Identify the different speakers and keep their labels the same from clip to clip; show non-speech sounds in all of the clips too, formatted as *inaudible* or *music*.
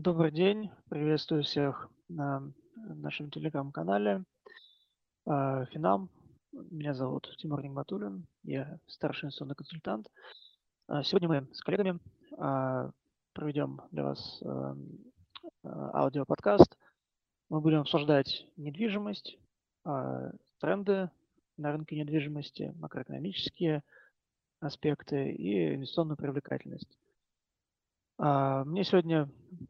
Speaker 1: Добрый день, приветствую всех на нашем телеграм-канале а, Финам. Меня зовут Тимур Нигматуллин, я старший инвестиционный консультант. А, сегодня мы с коллегами проведем для вас аудиоподкаст. Мы будем обсуждать недвижимость, тренды на рынке недвижимости, макроэкономические аспекты и инвестиционную привлекательность. А, мне сегодня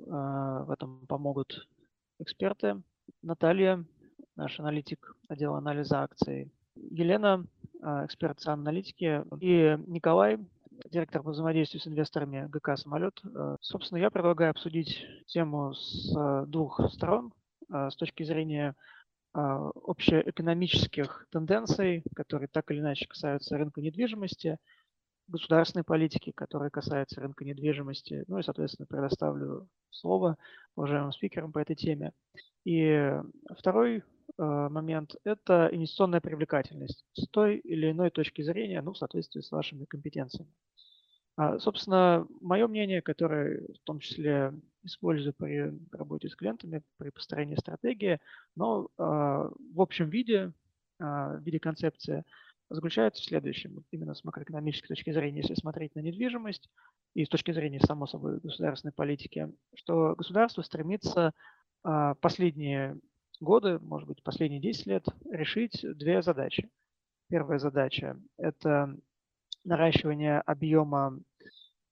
Speaker 1: а, в этом помогут эксперты. Наталья, наш аналитик отдела анализа акций. Елена, а, эксперт аналитики. И Николай, директор по взаимодействию с инвесторами ГК «Самолет». Собственно, я предлагаю обсудить тему с двух сторон. С точки зрения общеэкономических тенденций, которые так или иначе касаются рынка недвижимости – государственной политики, которая касается рынка недвижимости. Ну и, соответственно, предоставлю слово уважаемым спикерам по этой теме. И второй э, момент – это инвестиционная привлекательность с той или иной точки зрения, ну, в соответствии с вашими компетенциями. А, собственно, мое мнение, которое в том числе использую при работе с клиентами, при построении стратегии, но э, в общем виде, э, в виде концепции – заключается в следующем, именно с макроэкономической точки зрения, если смотреть на недвижимость, и с точки зрения, само собой, государственной политики, что государство стремится а, последние годы, может быть, последние 10 лет, решить две задачи. Первая задача – это наращивание объема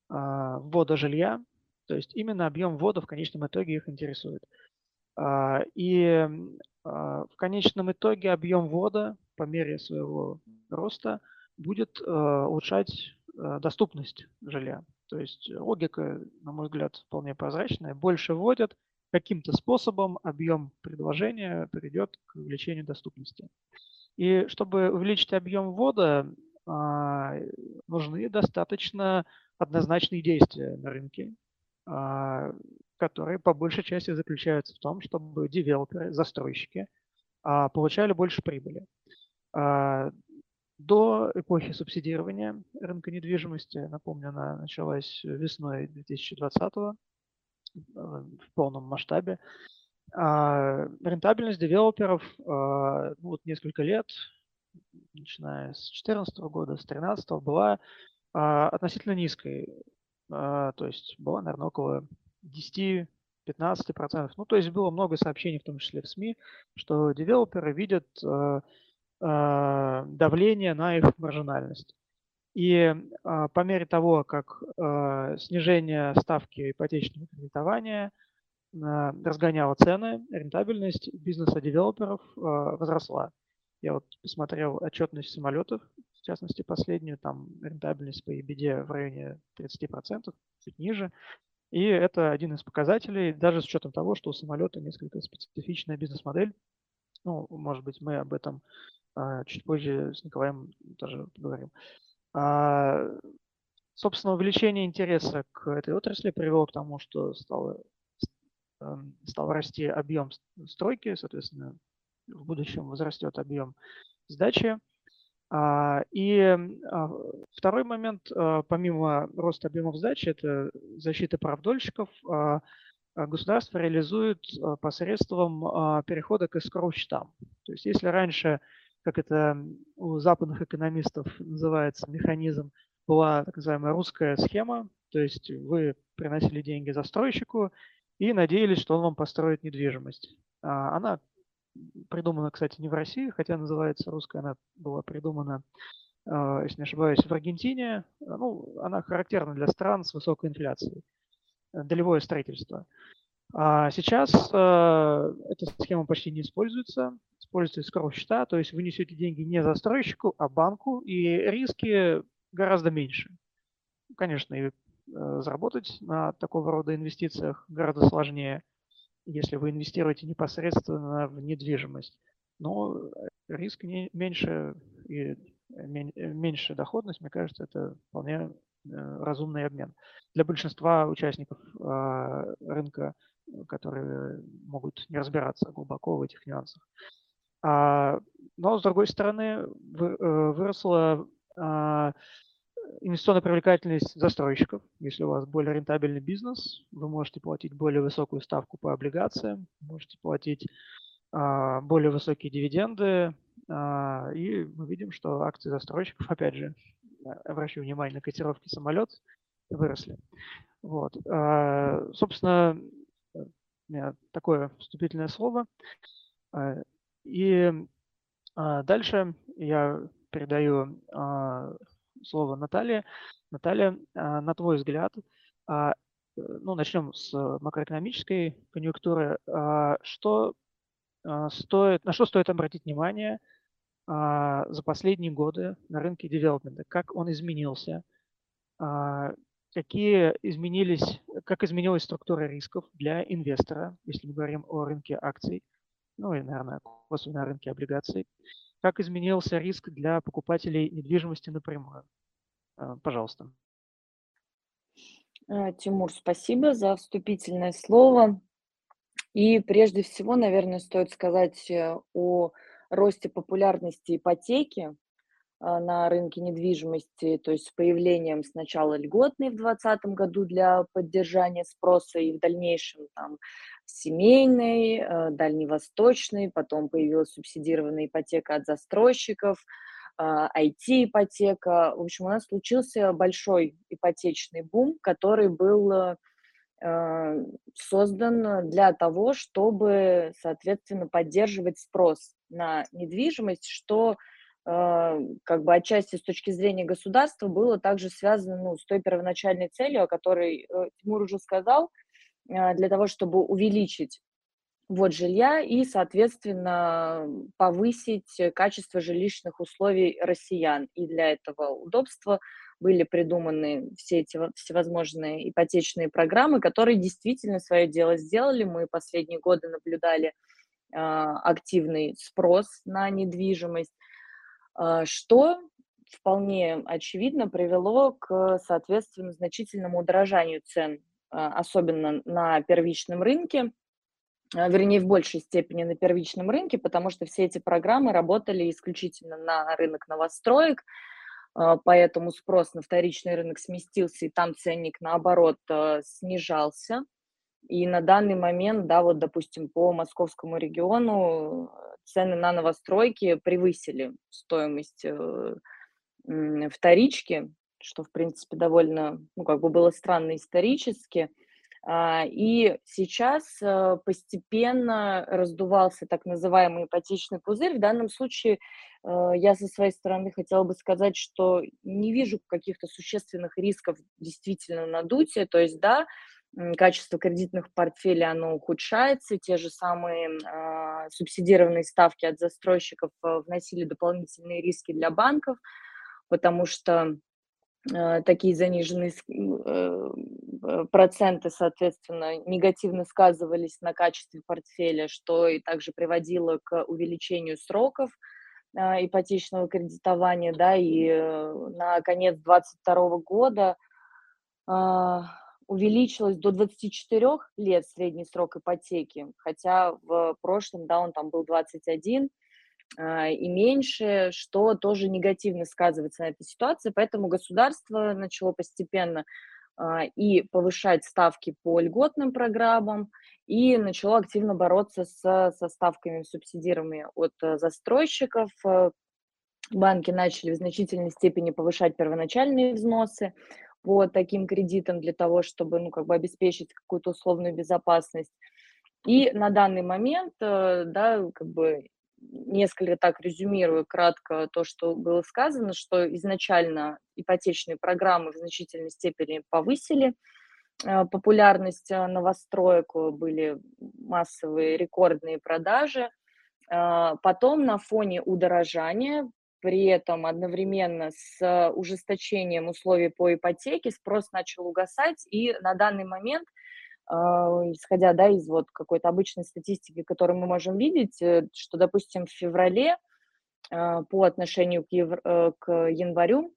Speaker 1: а, ввода жилья, то есть именно объем ввода в конечном итоге их интересует. А, и в конечном итоге объем ввода по мере своего роста будет э, улучшать э, доступность жилья. То есть логика, на мой взгляд, вполне прозрачная. Больше вводят, каким-то способом объем предложения приведет к увеличению доступности. И чтобы увеличить объем ввода, а, нужны достаточно однозначные действия на рынке, а, которые по большей части заключаются в том, чтобы девелоперы, застройщики а, получали больше прибыли. А, до эпохи субсидирования рынка недвижимости, напомню, она началась весной 2020 э, в полном масштабе. А, рентабельность девелоперов а, ну, вот несколько лет, начиная с 2014 года, с 2013 была относительно низкой. То есть была, наверное, около 10 15%. Ну, то есть было много сообщений, в том числе в СМИ, что девелоперы видят давление на их маржинальность. И а, по мере того, как э, снижение ставки ипотечного кредитования э, разгоняло цены, рентабельность бизнеса девелоперов возросла. Я вот посмотрел отчетность самолетов, в частности последнюю, там рентабельность по EBD в районе 30%, чуть ниже. И это один из показателей, даже с учетом того, что у самолета несколько специфичная бизнес-модель. Ну, может быть, мы об этом а, чуть позже с Николаем тоже поговорим. А, собственно, увеличение интереса к этой отрасли привело к тому, что стало, эм, стал расти объем стройки, соответственно, в будущем возрастет объем сдачи. А, и второй момент, помимо роста объемов сдачи, это защита прав дольщиков. Государство реализует посредством перехода к escrow счетам. То есть если раньше как это у западных экономистов называется, механизм, была так называемая русская схема, то есть вы приносили деньги застройщику и надеялись, что он вам построит недвижимость. А она придумана, кстати, не в России, хотя называется русская, она была придумана, а, если не ошибаюсь, в Аргентине. Ну, она характерна для стран с высокой инфляцией. Долевое строительство. А сейчас э, эта схема почти не используется используется escrow счета, то есть вы несете деньги не застройщику, а банку, и риски гораздо меньше. Конечно, и э, заработать на такого рода инвестициях гораздо сложнее, если вы инвестируете непосредственно в недвижимость. Но риск не, меньше и меньше доходность, мне кажется, это вполне э, разумный обмен. Для большинства участников э, рынка, которые могут не разбираться глубоко в этих нюансах. А, но, с другой стороны, э, выросло а, инвестиционная привлекательность застройщиков. Если у вас более рентабельный бизнес, вы можете платить более высокую ставку по облигациям, можете платить а, более высокие дивиденды. А, и мы видим, что акции застройщиков, опять же, обращу внимание на котировки самолет, выросли. Вот. А, собственно, меня такое вступительное слово. И дальше я передаю слово Наталье. Наталья, на твой взгляд, ну, начнем с макроэкономической конъюнктуры. Что стоит, на что стоит обратить внимание за последние годы на рынке девелопмента? Как он изменился? Какие изменились, как изменилась структура рисков для инвестора, если мы говорим о рынке акций, ну и, наверное, косвенно на рынке облигаций? Как изменился риск для покупателей недвижимости напрямую? А, пожалуйста.
Speaker 2: Тимур, спасибо за вступительное слово. И прежде всего, наверное, стоит сказать э, о росте популярности ипотеки а, на рынке недвижимости, то есть с появлением сначала льготной в 2020 году для поддержания спроса и в дальнейшем там семейной, э, дальневосточной, потом появилась субсидированная ипотека от застройщиков, IT-ипотека. В общем, у нас случился большой ипотечный бум, который был создан для того, чтобы, соответственно, поддерживать спрос на недвижимость, что как бы отчасти с точки зрения государства было также связано ну, с той первоначальной целью, о которой Тимур уже сказал – а, для того, чтобы увеличить вот жилья и, соответственно, повысить качество жилищных условий россиян. И для этого удобства были придуманы все эти всевозможные ипотечные программы, которые действительно свое дело сделали. Мы последние годы наблюдали э, активный спрос на недвижимость, э, что вполне очевидно привело к, соответственно, значительному удорожанию цен а, особенно на первичном рынке, а, вернее, в большей степени на первичном рынке, потому что все эти программы работали исключительно на рынок новостроек, а, поэтому спрос на вторичный рынок сместился, и там ценник, наоборот, снижался. И на данный момент, да, вот, допустим, по московскому региону цены на новостройки превысили стоимость э, вторички, что, в принципе, довольно, ну, как бы было странно исторически. А, и сейчас э, постепенно раздувался так называемый ипотечный пузырь. В данном случае э, я со своей стороны хотела бы сказать, что не вижу каких-то существенных рисков действительно надутия. То есть, да, качество кредитных портфелей, оно ухудшается, те же самые э, субсидированные ставки от застройщиков э, вносили дополнительные риски для банков, потому что Э, такие заниженные э, проценты, соответственно, негативно сказывались на качестве портфеля, что и также приводило к увеличению сроков э, ипотечного кредитования, да, и на конец 2022 года увеличилось до 24 лет средний срок ипотеки, хотя в прошлом, да, он там был 21, а, и меньше, что тоже негативно сказывается на этой ситуации. Поэтому государство начало постепенно а, и повышать ставки по льготным программам, и начало активно бороться с, со ставками субсидируемыми от э, застройщиков. Э, банки начали в значительной степени повышать первоначальные взносы по таким кредитам для того, чтобы ну, как бы обеспечить какую-то условную безопасность. И на данный момент, э, да, как бы несколько так резюмирую кратко то, что было сказано, что изначально ипотечные программы в значительной степени повысили э, популярность э, новостроек, были массовые рекордные продажи. Потом на фоне удорожания, при этом одновременно с ужесточением условий по ипотеке спрос начал угасать, и на данный момент – а, исходя да, из вот какой-то обычной статистики, которую мы можем видеть, э, что, допустим, в феврале а, по отношению к, евро, э, к январю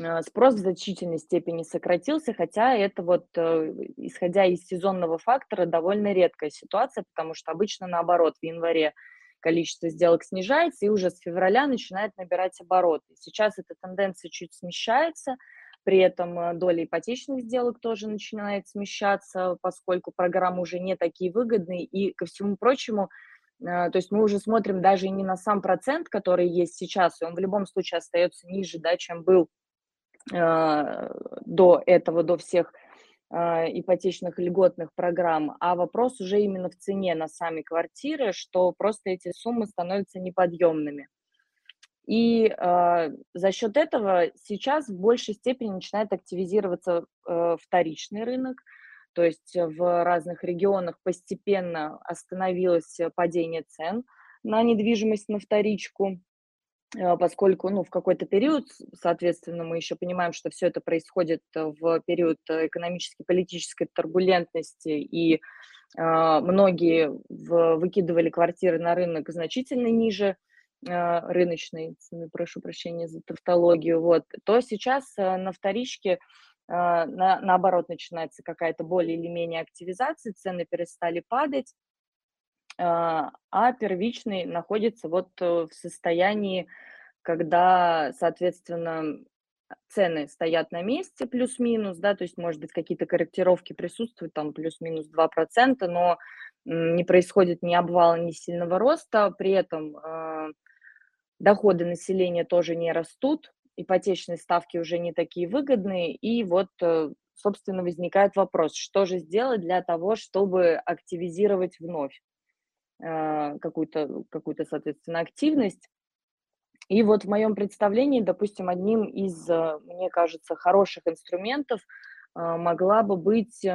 Speaker 2: а, спрос в значительной степени сократился, хотя это вот, э, исходя из сезонного фактора, довольно редкая ситуация, потому что обычно наоборот, в январе количество сделок снижается, и уже с февраля начинает набирать обороты. Сейчас эта тенденция чуть смещается – При этом доля ипотечных сделок тоже начинает смещаться, поскольку программы уже не такие выгодные. И ко всему прочему, то есть мы уже смотрим даже не на сам процент, который есть сейчас, и он в любом случае остается ниже, да, чем был до этого, до всех ипотечных льготных программ, а вопрос уже именно в цене на сами квартиры, что просто эти суммы становятся неподъемными. И э, за счет этого сейчас в большей степени начинает активизироваться э, вторичный рынок, то есть в разных регионах постепенно остановилось падение цен на недвижимость на вторичку. А, поскольку, ну, в какой-то период, соответственно, мы еще понимаем, что все это происходит в период экономической, политической турбулентности, и э, многие в, выкидывали квартиры на рынок значительно ниже э, рыночной цены, прошу прощения за тавтологию, вот, то сейчас э, на вторичке э, на, наоборот начинается какая-то более или менее активизация, цены перестали падать, а, а первичный находится вот э, в состоянии, когда, соответственно, цены стоят на месте плюс-минус, да, то есть, может быть, какие-то корректировки присутствуют, там плюс-минус 2%, но не происходит ни обвала, ни сильного роста, при этом э, доходы населения тоже не растут, ипотечные ставки уже не такие выгодные, и вот, э, собственно, возникает вопрос, что же сделать для того, чтобы активизировать вновь какую-то, какую-то, соответственно, активность. И вот в моем представлении, допустим, одним из, а, мне кажется, хороших инструментов а, могла бы быть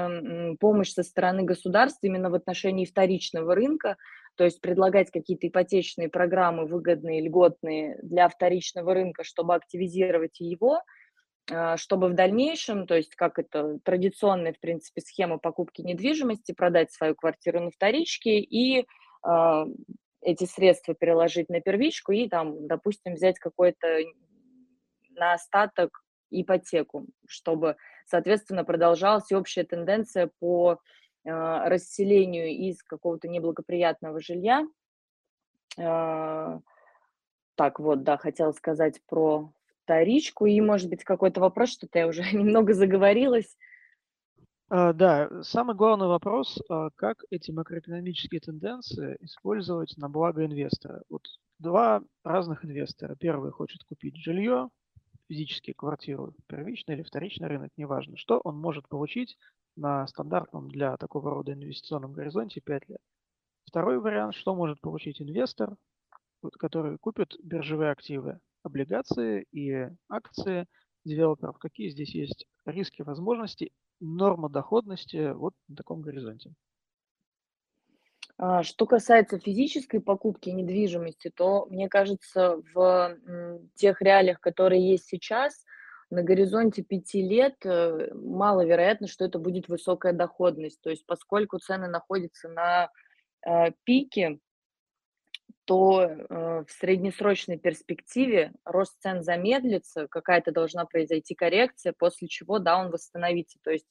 Speaker 2: помощь со стороны государства именно в отношении вторичного рынка, то есть предлагать какие-то ипотечные программы выгодные, льготные для вторичного рынка, чтобы активизировать его, чтобы в дальнейшем, то есть как это традиционная, в принципе, схема покупки недвижимости, продать свою квартиру на вторичке и а, эти средства переложить на первичку и там, допустим, взять какой-то на остаток ипотеку, чтобы, соответственно, продолжалась общая тенденция по э, расселению из какого-то неблагоприятного жилья. Э, так, вот, да, хотела сказать про вторичку, и, может быть, какой-то вопрос, что-то я уже *laughs* немного заговорилась.
Speaker 1: А, да, самый главный вопрос, а, как эти макроэкономические тенденции использовать на благо инвестора. Вот два разных инвестора. Первый хочет купить жилье, физически квартиру, первичный или вторичный рынок, неважно, что он может получить на стандартном для такого рода инвестиционном горизонте 5 лет. Второй вариант, что может получить инвестор, который купит биржевые активы, облигации и акции девелоперов, какие здесь есть риски, возможности норма доходности вот на таком горизонте.
Speaker 2: А, что касается физической покупки недвижимости, то, мне кажется, в тех реалиях, которые есть сейчас, на горизонте пяти лет э, маловероятно, что это будет высокая доходность. То есть поскольку цены находятся на э, пике, то э, в среднесрочной перспективе рост цен замедлится, какая-то должна произойти коррекция, после чего, да, он восстановится. То есть э,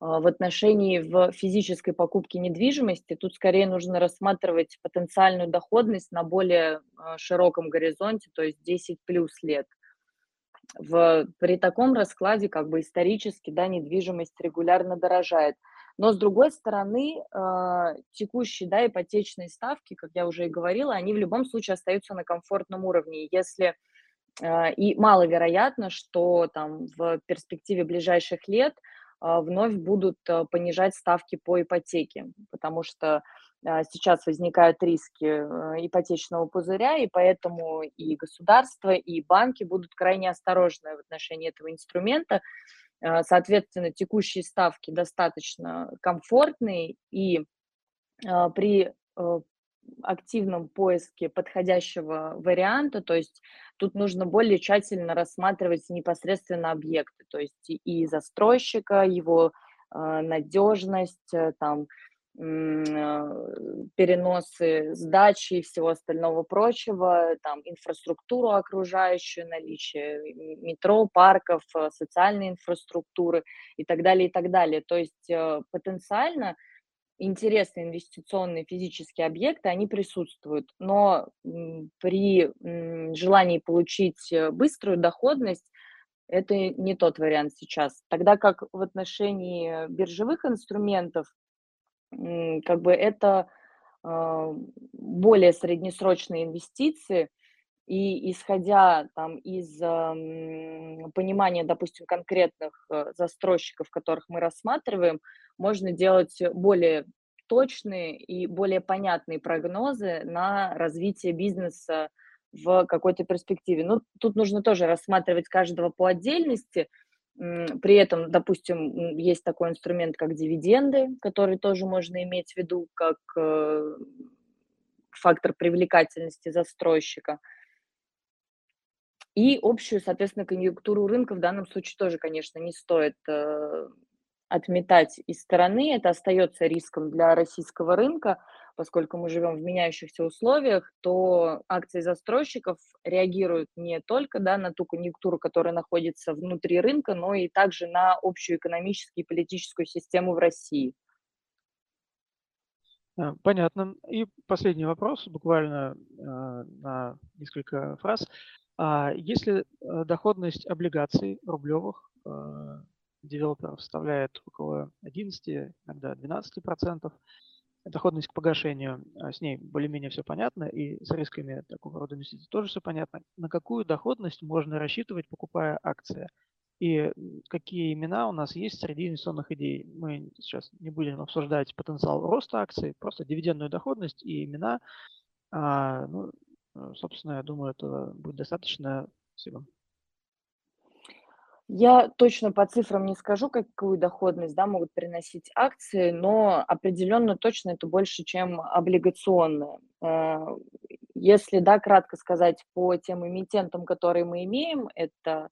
Speaker 2: в отношении в физической покупке недвижимости тут скорее нужно рассматривать потенциальную доходность на более э, широком горизонте, то есть 10 плюс лет. В, при таком раскладе как бы исторически да, недвижимость регулярно дорожает – но с другой стороны, а, текущие да, ипотечные ставки, как я уже и говорила, они в любом случае остаются на комфортном уровне. Если а, и маловероятно, что там в перспективе ближайших лет а, вновь будут понижать ставки по ипотеке, потому что сейчас возникают риски ипотечного пузыря, и поэтому и государство, и банки будут крайне осторожны в отношении этого инструмента. А, соответственно, текущие ставки достаточно комфортные, и а, при э, активном поиске подходящего варианта, то есть тут нужно более тщательно рассматривать непосредственно объекты, то есть и застройщика, его надежность, э, там, переносы сдачи и всего остального прочего, там, инфраструктуру окружающую, наличие метро, парков, э, социальной инфраструктуры и так далее, и так далее. То есть э, потенциально интересные инвестиционные физические объекты, они присутствуют, но при желании получить э, быструю доходность это не тот вариант сейчас. Тогда как в отношении биржевых инструментов, как бы это а, более среднесрочные инвестиции, и исходя там из понимания, допустим, конкретных э, застройщиков, которых мы рассматриваем, можно делать более точные и более понятные прогнозы на развитие бизнеса в какой-то перспективе. Ну, тут нужно тоже рассматривать каждого по отдельности. При этом, допустим, есть такой инструмент, как дивиденды, который тоже можно иметь в виду как э, фактор привлекательности застройщика. И общую, соответственно, конъюнктуру рынка в данном случае тоже, конечно, не стоит э, отметать из стороны. Это остается риском для российского рынка, поскольку мы живем в меняющихся условиях, то акции застройщиков реагируют не только да, на ту конъюнктуру, которая находится внутри рынка, но и также на общую экономическую и политическую систему в России.
Speaker 1: Э, понятно. И последний вопрос, буквально э, на несколько фраз. А если э, доходность облигаций рублевых девелоперов составляет около 11, иногда 12 процентов, доходность к погашению, а с ней более-менее все понятно, и с рисками такого рода инвестиций тоже все понятно. На какую доходность можно рассчитывать, покупая акции? И какие имена у нас есть среди инвестиционных идей? Мы сейчас не будем обсуждать потенциал роста акций, просто дивидендную доходность и имена. А, ну, собственно, я думаю, это будет достаточно. Спасибо.
Speaker 2: Я точно по цифрам не скажу, какую доходность да, могут приносить акции, но определенно точно это больше, чем облигационные. Э, если да, кратко сказать по тем эмитентам, которые мы имеем, это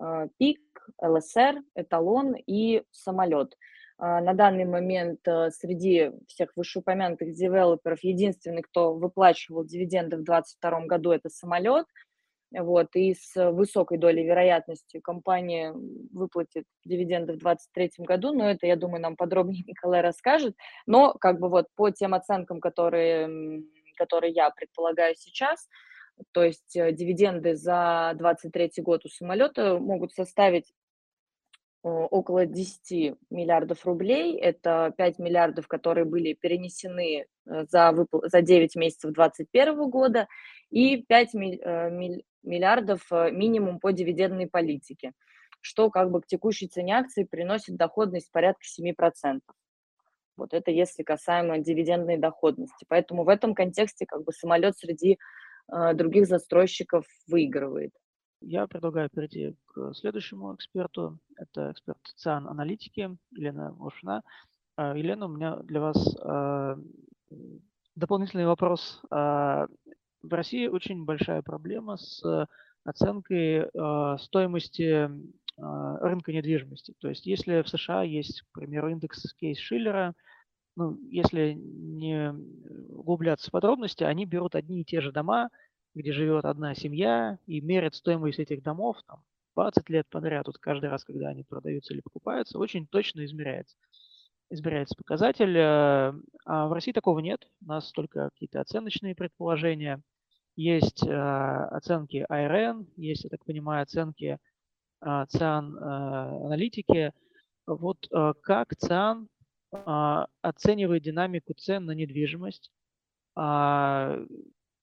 Speaker 2: э, ПИК, ЛСР, Эталон и самолет. Э, на данный момент среди всех вышеупомянутых девелоперов единственный, кто выплачивал дивиденды в 2022 году, это самолет – вот, и с высокой долей вероятности компания выплатит дивиденды в 2023 году, но это, я думаю, нам подробнее *laughs* Николай расскажет. Но как бы вот по тем оценкам, которые, которые я предполагаю сейчас, то есть э, дивиденды за 2023 год у самолета могут составить около 10 миллиардов рублей. Это 5 миллиардов, которые были перенесены э, за, выпл... за 9 месяцев 2021 года, и 5 миллиардов э, минимум по дивидендной политике, что как бы к текущей цене акций приносит доходность порядка 7%. Вот это если касаемо дивидендной доходности. Поэтому в этом контексте как бы самолет среди э, других застройщиков выигрывает.
Speaker 1: Я предлагаю перейти к следующему эксперту. Это эксперт ЦИАН аналитики Елена Ушина. Э, Елена, у меня для вас э, дополнительный вопрос. Э, в России очень большая проблема с оценкой стоимости рынка недвижимости. То есть если в США есть, к примеру, индекс кейс Шиллера, ну, если не углубляться в подробности, они берут одни и те же дома, где живет одна семья, и мерят стоимость этих домов там, 20 лет подряд, вот каждый раз, когда они продаются или покупаются, очень точно измеряется. Измеряется показатель. Э, а в России такого нет. У нас только какие-то оценочные предположения. Есть э, оценки IRN, есть, я так понимаю, оценки э, ЦИАН аналитики. Вот как ЦИАН оценивает динамику цен на недвижимость?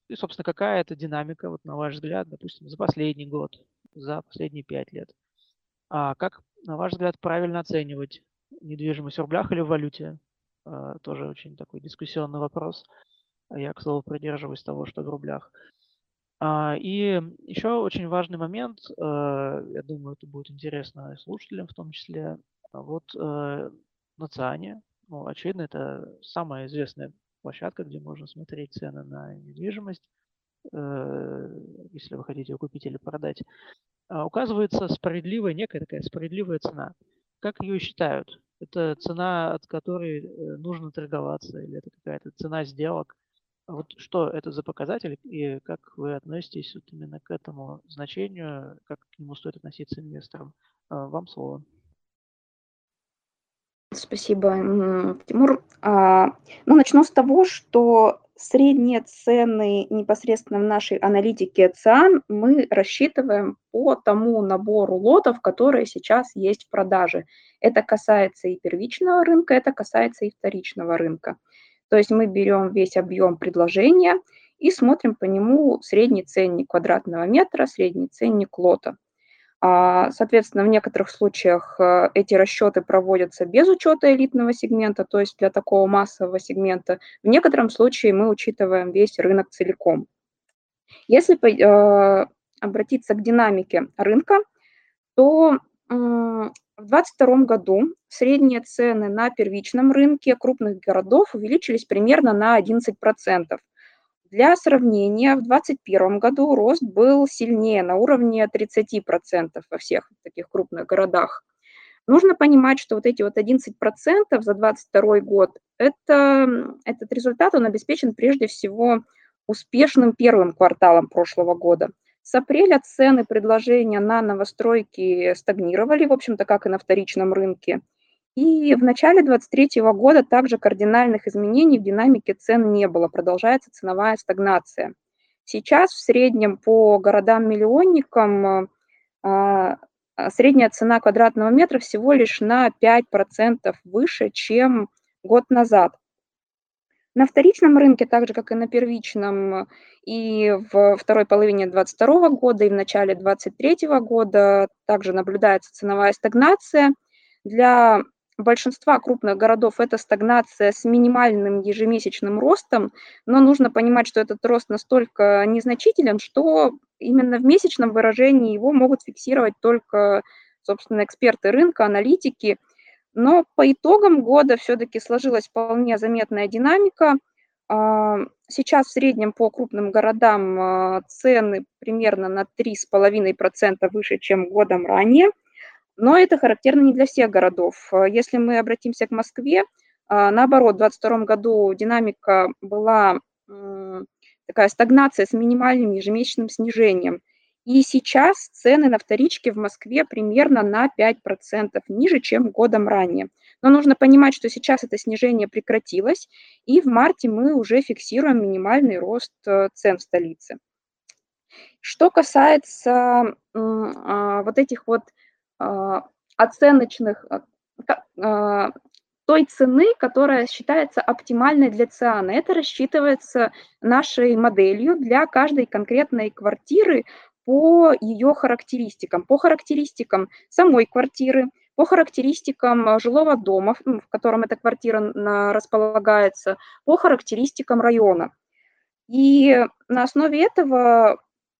Speaker 1: А, и, собственно, какая это динамика, вот на ваш взгляд, допустим, за последний год, за последние пять лет? А как, на ваш взгляд, правильно оценивать недвижимость в рублях или в валюте? А, тоже очень такой дискуссионный вопрос. Я, к слову, придерживаюсь того, что в рублях. А, и еще очень важный момент, а, я думаю, это будет интересно слушателям в том числе. Вот э, на ЦИАНе, ну, очевидно, это самая известная площадка, где можно смотреть цены на недвижимость, э, если вы хотите ее купить или продать, а, указывается справедливая, некая такая справедливая цена. Как ее считают? Это цена, от которой э, нужно торговаться, или это какая-то цена сделок? Вот что это за показатель и как вы относитесь вот именно к этому значению, как к нему стоит относиться инвесторам? А, вам слово.
Speaker 3: Спасибо, Тимур. А, ну, начну с того, что средние цены непосредственно в нашей аналитике ЦИАН мы рассчитываем по тому набору лотов, которые сейчас есть в продаже. Это касается и первичного рынка, это касается и вторичного рынка. То есть мы берем весь объем предложения и смотрим по нему средний ценник квадратного метра, средний ценник лота. А, соответственно, в некоторых случаях э, эти расчеты проводятся без учета элитного сегмента, то есть для такого массового сегмента. В некотором случае мы учитываем весь рынок целиком. Если э, обратиться к динамике рынка, то в 2022 году средние цены на первичном рынке крупных городов увеличились примерно на 11%. Для сравнения, в 2021 году рост был сильнее, на уровне 30% во всех таких крупных городах. Нужно понимать, что вот эти вот 11% за 2022 год, это, этот результат, он обеспечен прежде всего успешным первым кварталом прошлого года. С апреля цены предложения на новостройки стагнировали, в общем-то, как и на вторичном рынке – и в начале 2023 года также кардинальных изменений в динамике цен не было, продолжается ценовая стагнация. Сейчас в среднем по городам-миллионникам а, а, средняя цена квадратного метра всего лишь на 5% выше, чем год назад. На вторичном рынке, так же как и на первичном, и в второй половине 2022 года, и в начале 2023 года также наблюдается ценовая стагнация. Для большинства крупных городов это стагнация с минимальным ежемесячным ростом, но нужно понимать, что этот рост настолько незначителен, что именно в месячном выражении его могут фиксировать только, собственно, эксперты рынка, аналитики. Но по итогам года все-таки сложилась вполне заметная динамика. А, сейчас в среднем по крупным городам а, цены примерно на 3,5% выше, чем годом ранее – но это характерно не для всех городов. Э, если мы обратимся к Москве, а, наоборот, в 2022 году динамика была такая стагнация с минимальным ежемесячным снижением. И сейчас цены на вторичке в Москве примерно на 5% ниже, чем годом ранее. Но нужно понимать, что сейчас это снижение прекратилось, и в марте мы уже фиксируем минимальный рост э, цен в столице. Что касается а, вот этих вот оценочных, а, а, той цены, которая считается оптимальной для циана. Это рассчитывается нашей моделью для каждой конкретной квартиры по ее характеристикам, по характеристикам самой квартиры, по характеристикам жилого дома, в котором эта квартира располагается, по характеристикам района. И на основе этого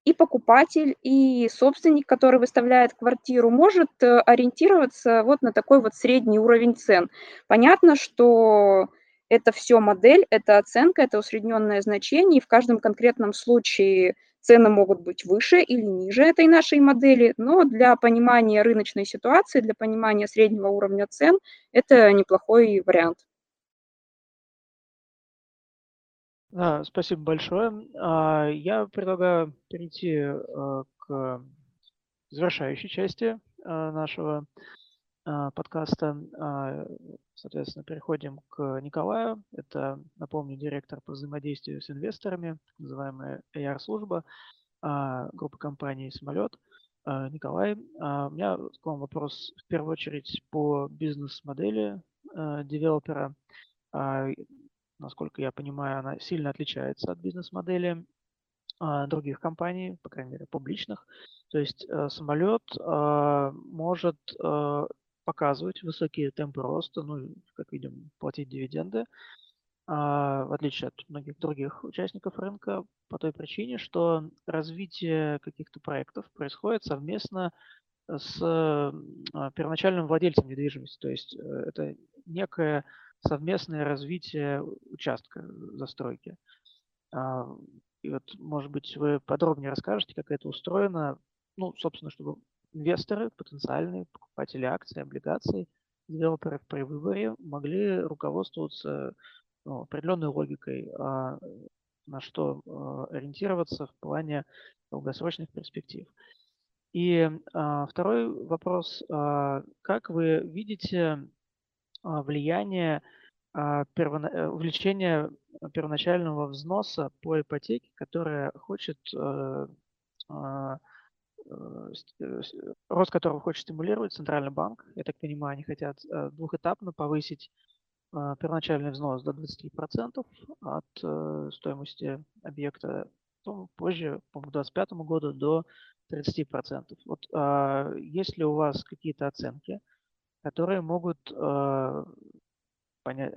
Speaker 3: и покупатель, и собственник, который выставляет квартиру, может э, ориентироваться вот на такой вот средний уровень цен. Понятно, что это все модель, это оценка, это усредненное значение, и в каждом конкретном случае цены могут быть выше или ниже этой нашей модели, но для понимания рыночной ситуации, для понимания среднего уровня цен, это неплохой вариант.
Speaker 1: Да, спасибо большое. А, я предлагаю перейти а, к завершающей части а, нашего подкаста. Соответственно, переходим к Николаю. Это, напомню, директор по взаимодействию с инвесторами, называемая AR-служба группы компаний «Самолет». Николай, у меня к вам вопрос в первую очередь по бизнес-модели девелопера насколько я понимаю, она сильно отличается от бизнес-модели а, других компаний, по крайней мере, публичных. То есть э, самолет а, может э, показывать высокие темпы роста, ну, как видим, платить дивиденды, а, в отличие от многих других участников рынка, по той причине, что развитие каких-то проектов происходит совместно с первоначальным владельцем недвижимости. То есть э, это некая совместное развитие участка застройки. А, и вот, может быть, вы подробнее расскажете, как это устроено, ну, собственно, чтобы инвесторы, потенциальные покупатели акций, облигаций, девелоперы при выборе могли руководствоваться ну, определенной логикой, а, на что а, ориентироваться в плане долгосрочных перспектив. И а, второй вопрос. А, как вы видите влияние а, первона... Э, увеличение первоначального взноса по ипотеке, которая хочет а, рост которого хочет стимулировать Центральный банк. Я так понимаю, они хотят двухэтапно повысить первоначальный взнос до 20% от стоимости объекта, потом позже, по 2025 году, до 30%. Вот а, есть ли у вас какие-то оценки, которые могут, а, понять,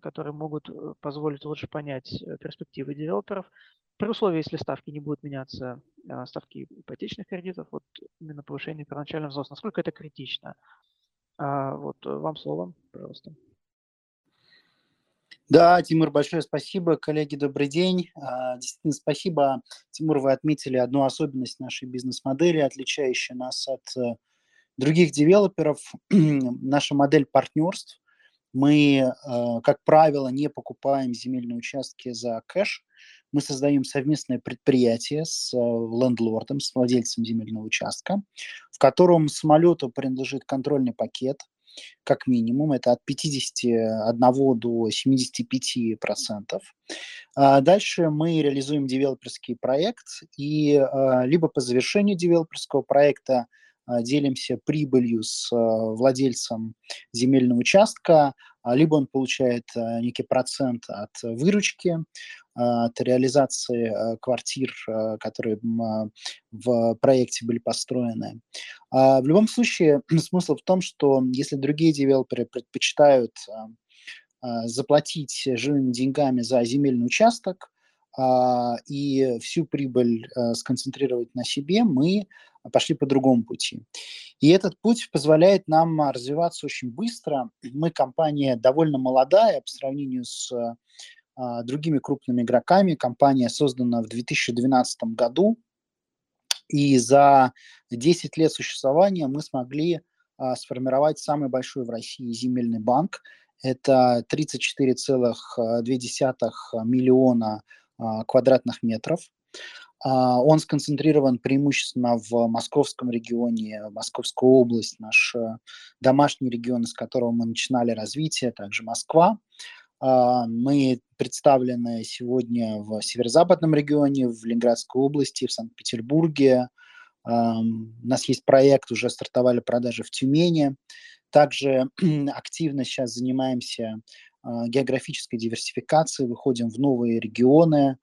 Speaker 1: которые могут э, позволить лучше понять э, перспективы девелоперов, при условии, если ставки не будут меняться, ставки ипотечных кредитов, вот именно повышение первоначального взноса, насколько это критично? А, вот э, вам слово, пожалуйста.
Speaker 4: Да, Тимур, большое спасибо. Коллеги, добрый день. А, действительно, спасибо. Тимур, вы отметили одну особенность нашей бизнес-модели, отличающую нас от э, других девелоперов. *clears throat* Наша модель партнерств. Мы, э, как правило, не покупаем земельные участки за кэш. Мы создаем совместное предприятие с э, лендлордом, с владельцем земельного участка, в котором самолету принадлежит контрольный пакет – как минимум, это от 51 до 75 процентов. А дальше мы реализуем девелоперский проект, и а, либо по завершению девелоперского проекта делимся прибылью с владельцем земельного участка, либо он получает некий процент от выручки, от реализации квартир, которые в проекте были построены. В любом случае, *clears throat* смысл в том, что если другие девелоперы предпочитают заплатить живыми деньгами за земельный участок и всю прибыль сконцентрировать на себе, мы пошли по другому пути. И этот путь позволяет нам развиваться очень быстро. Мы компания довольно молодая по сравнению с а, другими крупными игроками. Компания создана в 2012 году, и за 10 лет существования мы смогли а, сформировать самый большой в России земельный банк. Это 34,2 миллиона а, квадратных метров. А, он сконцентрирован преимущественно в московском регионе, Московская область, наш э, домашний регион, из которого мы начинали развитие, также Москва. А, мы представлены сегодня в северо-западном регионе, в Ленинградской области, в Санкт-Петербурге. У нас есть проект, уже стартовали продажи в Тюмени. Также *clears throat* активно сейчас занимаемся а, географической диверсификацией, выходим в новые регионы,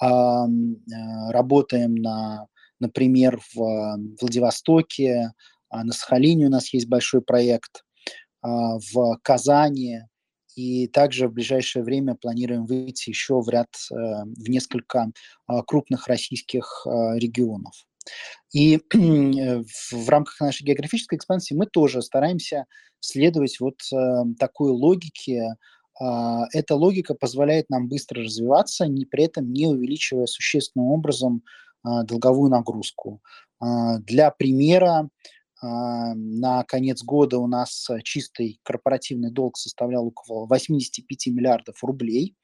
Speaker 4: работаем на, например, в Владивостоке, а, на Сахалине у нас есть большой проект, а, в Казани, и также в ближайшее время планируем выйти еще в ряд, э, в несколько крупных российских регионов. И *clears throat* в рамках нашей географической экспансии мы тоже стараемся следовать вот э, такой логике а, эта логика позволяет нам быстро развиваться, не, при этом не увеличивая существенным образом а, долговую нагрузку. А, для примера, на конец года у нас чистый корпоративный долг составлял около 85 миллиардов рублей.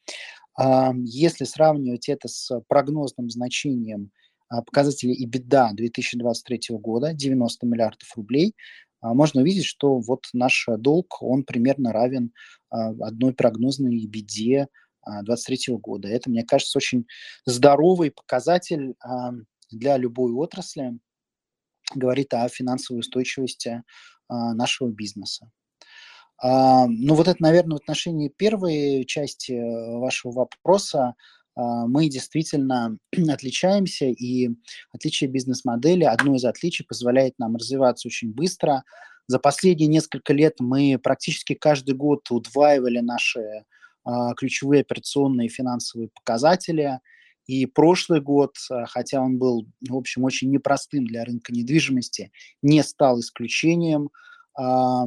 Speaker 4: Если сравнивать это с прогнозным значением показателей EBITDA 2023 года, 90 миллиардов рублей, можно увидеть, что вот наш долг, он примерно равен а, одной прогнозной беде 2023 года. Это, мне кажется, очень здоровый показатель а, для любой отрасли, говорит о финансовой устойчивости а, нашего бизнеса. Ну вот это, наверное, в отношении первой части э, вашего вопроса мы действительно *clears throat* отличаемся, и отличие бизнес-модели, одно из отличий позволяет нам развиваться очень быстро, за последние несколько лет мы практически каждый год удваивали наши а, ключевые операционные финансовые показатели. И прошлый год, а, хотя он был, в общем, очень непростым для рынка недвижимости, не стал исключением. А,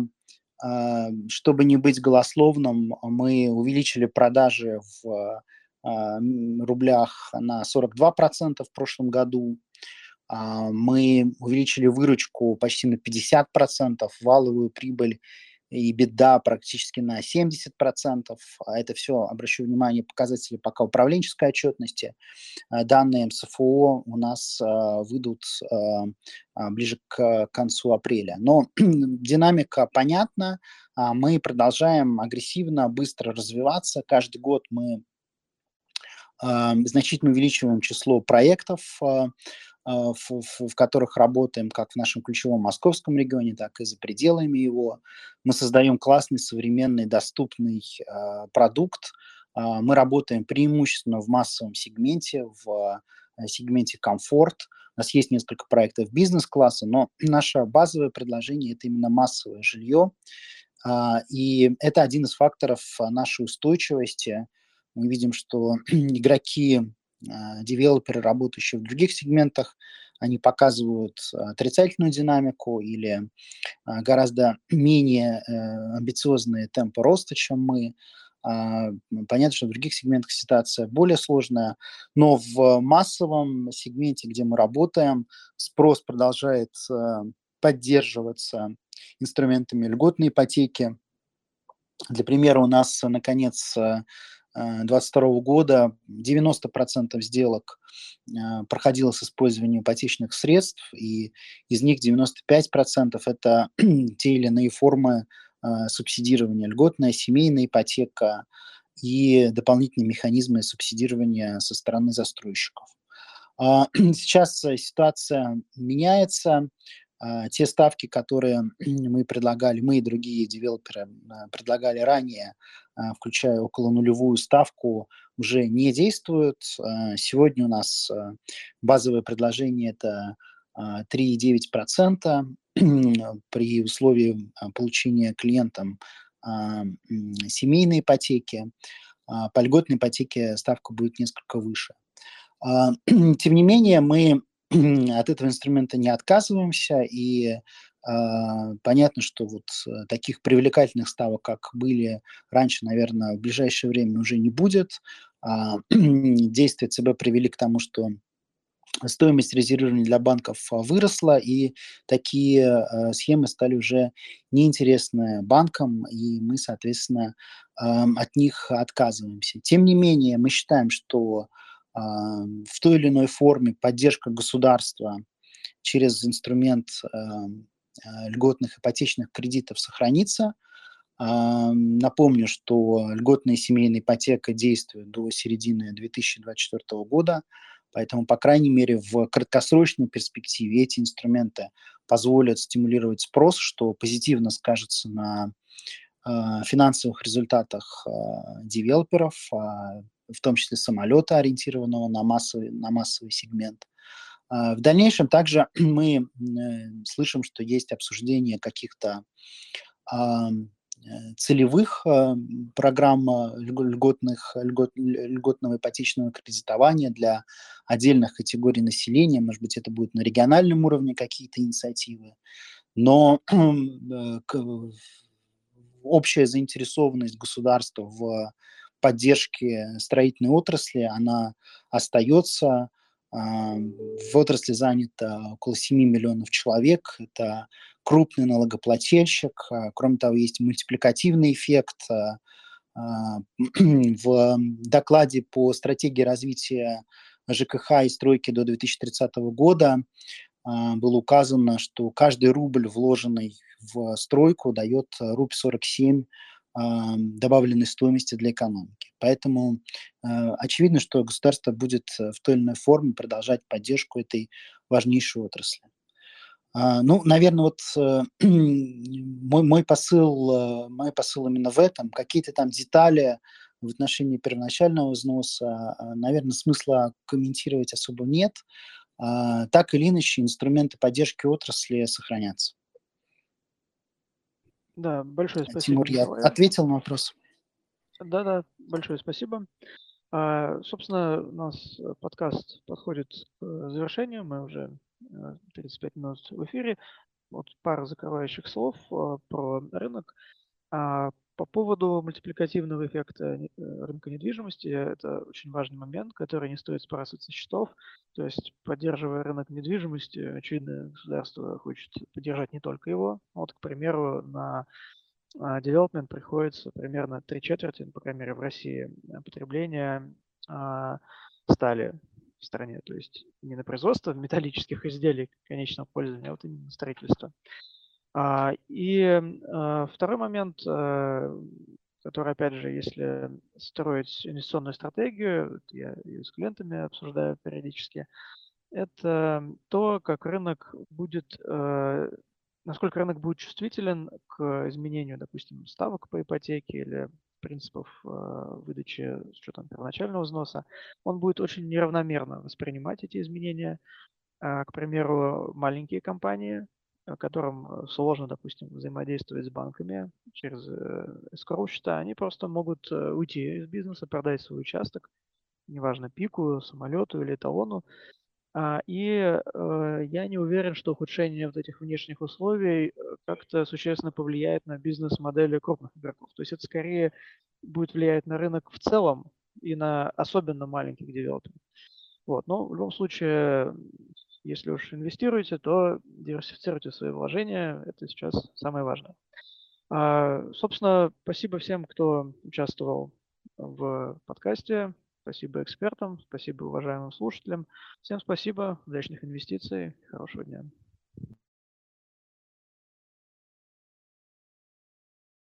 Speaker 4: а, чтобы не быть голословным, мы увеличили продажи в а, рублях на 42% в прошлом году. А, мы увеличили выручку почти на 50%, валовую прибыль и беда практически на 70%. А это все, обращу внимание, показатели пока управленческой отчетности. А, данные МСФО у нас выйдут ближе к концу апреля. Но *clears throat* динамика понятна. Мы продолжаем агрессивно, быстро развиваться. Каждый год мы значительно увеличиваем число проектов, в, в, в которых работаем как в нашем ключевом московском регионе, так и за пределами его. Мы создаем классный, современный, доступный продукт. Мы работаем преимущественно в массовом сегменте, в сегменте комфорт. У нас есть несколько проектов бизнес-класса, но *clears throat* наше базовое предложение – это именно массовое жилье. И это один из факторов нашей устойчивости. Мы видим, что *clears throat* игроки а, девелоперы, работающие в других сегментах, они показывают отрицательную динамику или а, гораздо *clears throat* менее э, амбициозные темпы роста, чем мы. А, понятно, что в других сегментах ситуация более сложная, но в массовом сегменте, где мы работаем, спрос продолжает э, поддерживаться инструментами льготной ипотеки. Для примера, у нас, наконец, 2022 года 90% сделок а, проходило с использованием ипотечных средств, и из них 95% это *clears throat* те или иные формы а, субсидирования, льготная семейная ипотека и дополнительные механизмы субсидирования со стороны застройщиков. А, *clears throat* сейчас ситуация меняется, те ставки, которые *clears throat* мы предлагали, мы и другие девелоперы предлагали ранее, а, включая около нулевую ставку, уже не действуют. А, сегодня у нас а, базовое предложение – это 3,9% при условии получения клиентам семейной ипотеки. По льготной ипотеке ставка будет несколько выше. *clears throat* Тем не менее, мы *clears throat* от этого инструмента не отказываемся, и а, понятно, что вот э, таких привлекательных ставок, как были раньше, наверное, в ближайшее время уже не будет. А, *clears throat* действия ЦБ привели к тому, что стоимость резервирования для банков а, выросла, и такие схемы стали уже неинтересны банкам, и мы, соответственно, от них отказываемся. Тем не менее, мы считаем, что в той или иной форме поддержка государства через инструмент льготных ипотечных кредитов сохранится. Напомню, что льготная семейная ипотека действует до середины 2024 года, поэтому, по крайней мере, в краткосрочной перспективе эти инструменты позволят стимулировать спрос, что позитивно скажется на э, финансовых результатах э, девелоперов, а, в том числе самолета, ориентированного на массовый, на массовый сегмент. А, в дальнейшем также *clears throat* мы э, слышим, что есть обсуждение каких-то э, целевых а, программ льготных, льгот, льготного ипотечного кредитования для отдельных категорий населения. Может быть, это будет на региональном уровне какие-то инициативы. Но *clears throat* э, общая заинтересованность государства в поддержке строительной отрасли, она остается. В отрасли занято около 7 миллионов человек. Это крупный налогоплательщик. А, кроме того, есть мультипликативный эффект. А, а, *clears throat* в докладе по стратегии развития ЖКХ и стройки до 2030 года было указано, что каждый рубль, вложенный в стройку, дает рубль 47 добавленной стоимости для экономики. Поэтому э, очевидно, что государство будет э, в той или иной форме продолжать поддержку этой важнейшей отрасли. А, ну, наверное, вот э, *clears throat* мой, мой, посыл, мой посыл именно в этом. Какие-то там детали в отношении первоначального взноса, наверное, смысла комментировать особо нет. А, так или иначе, инструменты поддержки отрасли сохранятся.
Speaker 1: Да, большое спасибо.
Speaker 4: Тимур, я ответил на вопрос.
Speaker 1: Да-да, большое спасибо. А, собственно, у нас э, подкаст подходит к э, завершению. Мы уже 35 э, минут в эфире. Вот пара закрывающих слов про рынок. А, по поводу мультипликативного эффекта э, рынка недвижимости, это очень важный момент, который не стоит сбрасывать со счетов. То есть, поддерживая рынок недвижимости, очевидно, государство хочет поддержать не только его. Вот, к примеру, на девелопмент приходится примерно три четверти, ну, по крайней мере, в России, потребления а, стали в стране. То есть не на производство *laughs* металлических изделий конечного пользования, а вот именно строительство. А, и а, второй момент, э, который, опять же, если строить инвестиционную стратегию, я ее с клиентами обсуждаю периодически, это то, как рынок будет, э, насколько рынок будет чувствителен к изменению, допустим, ставок по ипотеке или принципов э, выдачи с учетом первоначального взноса. Он будет очень неравномерно воспринимать эти изменения. А, к примеру, маленькие компании, которым сложно, допустим, взаимодействовать с банками через escrow счета, они просто могут э, уйти из бизнеса, продать свой участок, неважно, пику, самолету или талону, а, и э, я не уверен, что ухудшение вот этих внешних условий э, как-то существенно повлияет на бизнес-модели крупных игроков. То есть это скорее будет влиять на рынок в целом и на особенно маленьких девелоперов. Вот. Но в любом случае, если уж инвестируете, то диверсифицируйте свои вложения. Это сейчас самое важное. А, собственно, спасибо всем, кто участвовал в подкасте. Спасибо экспертам, спасибо уважаемым слушателям. Всем спасибо, удачных инвестиций, хорошего дня.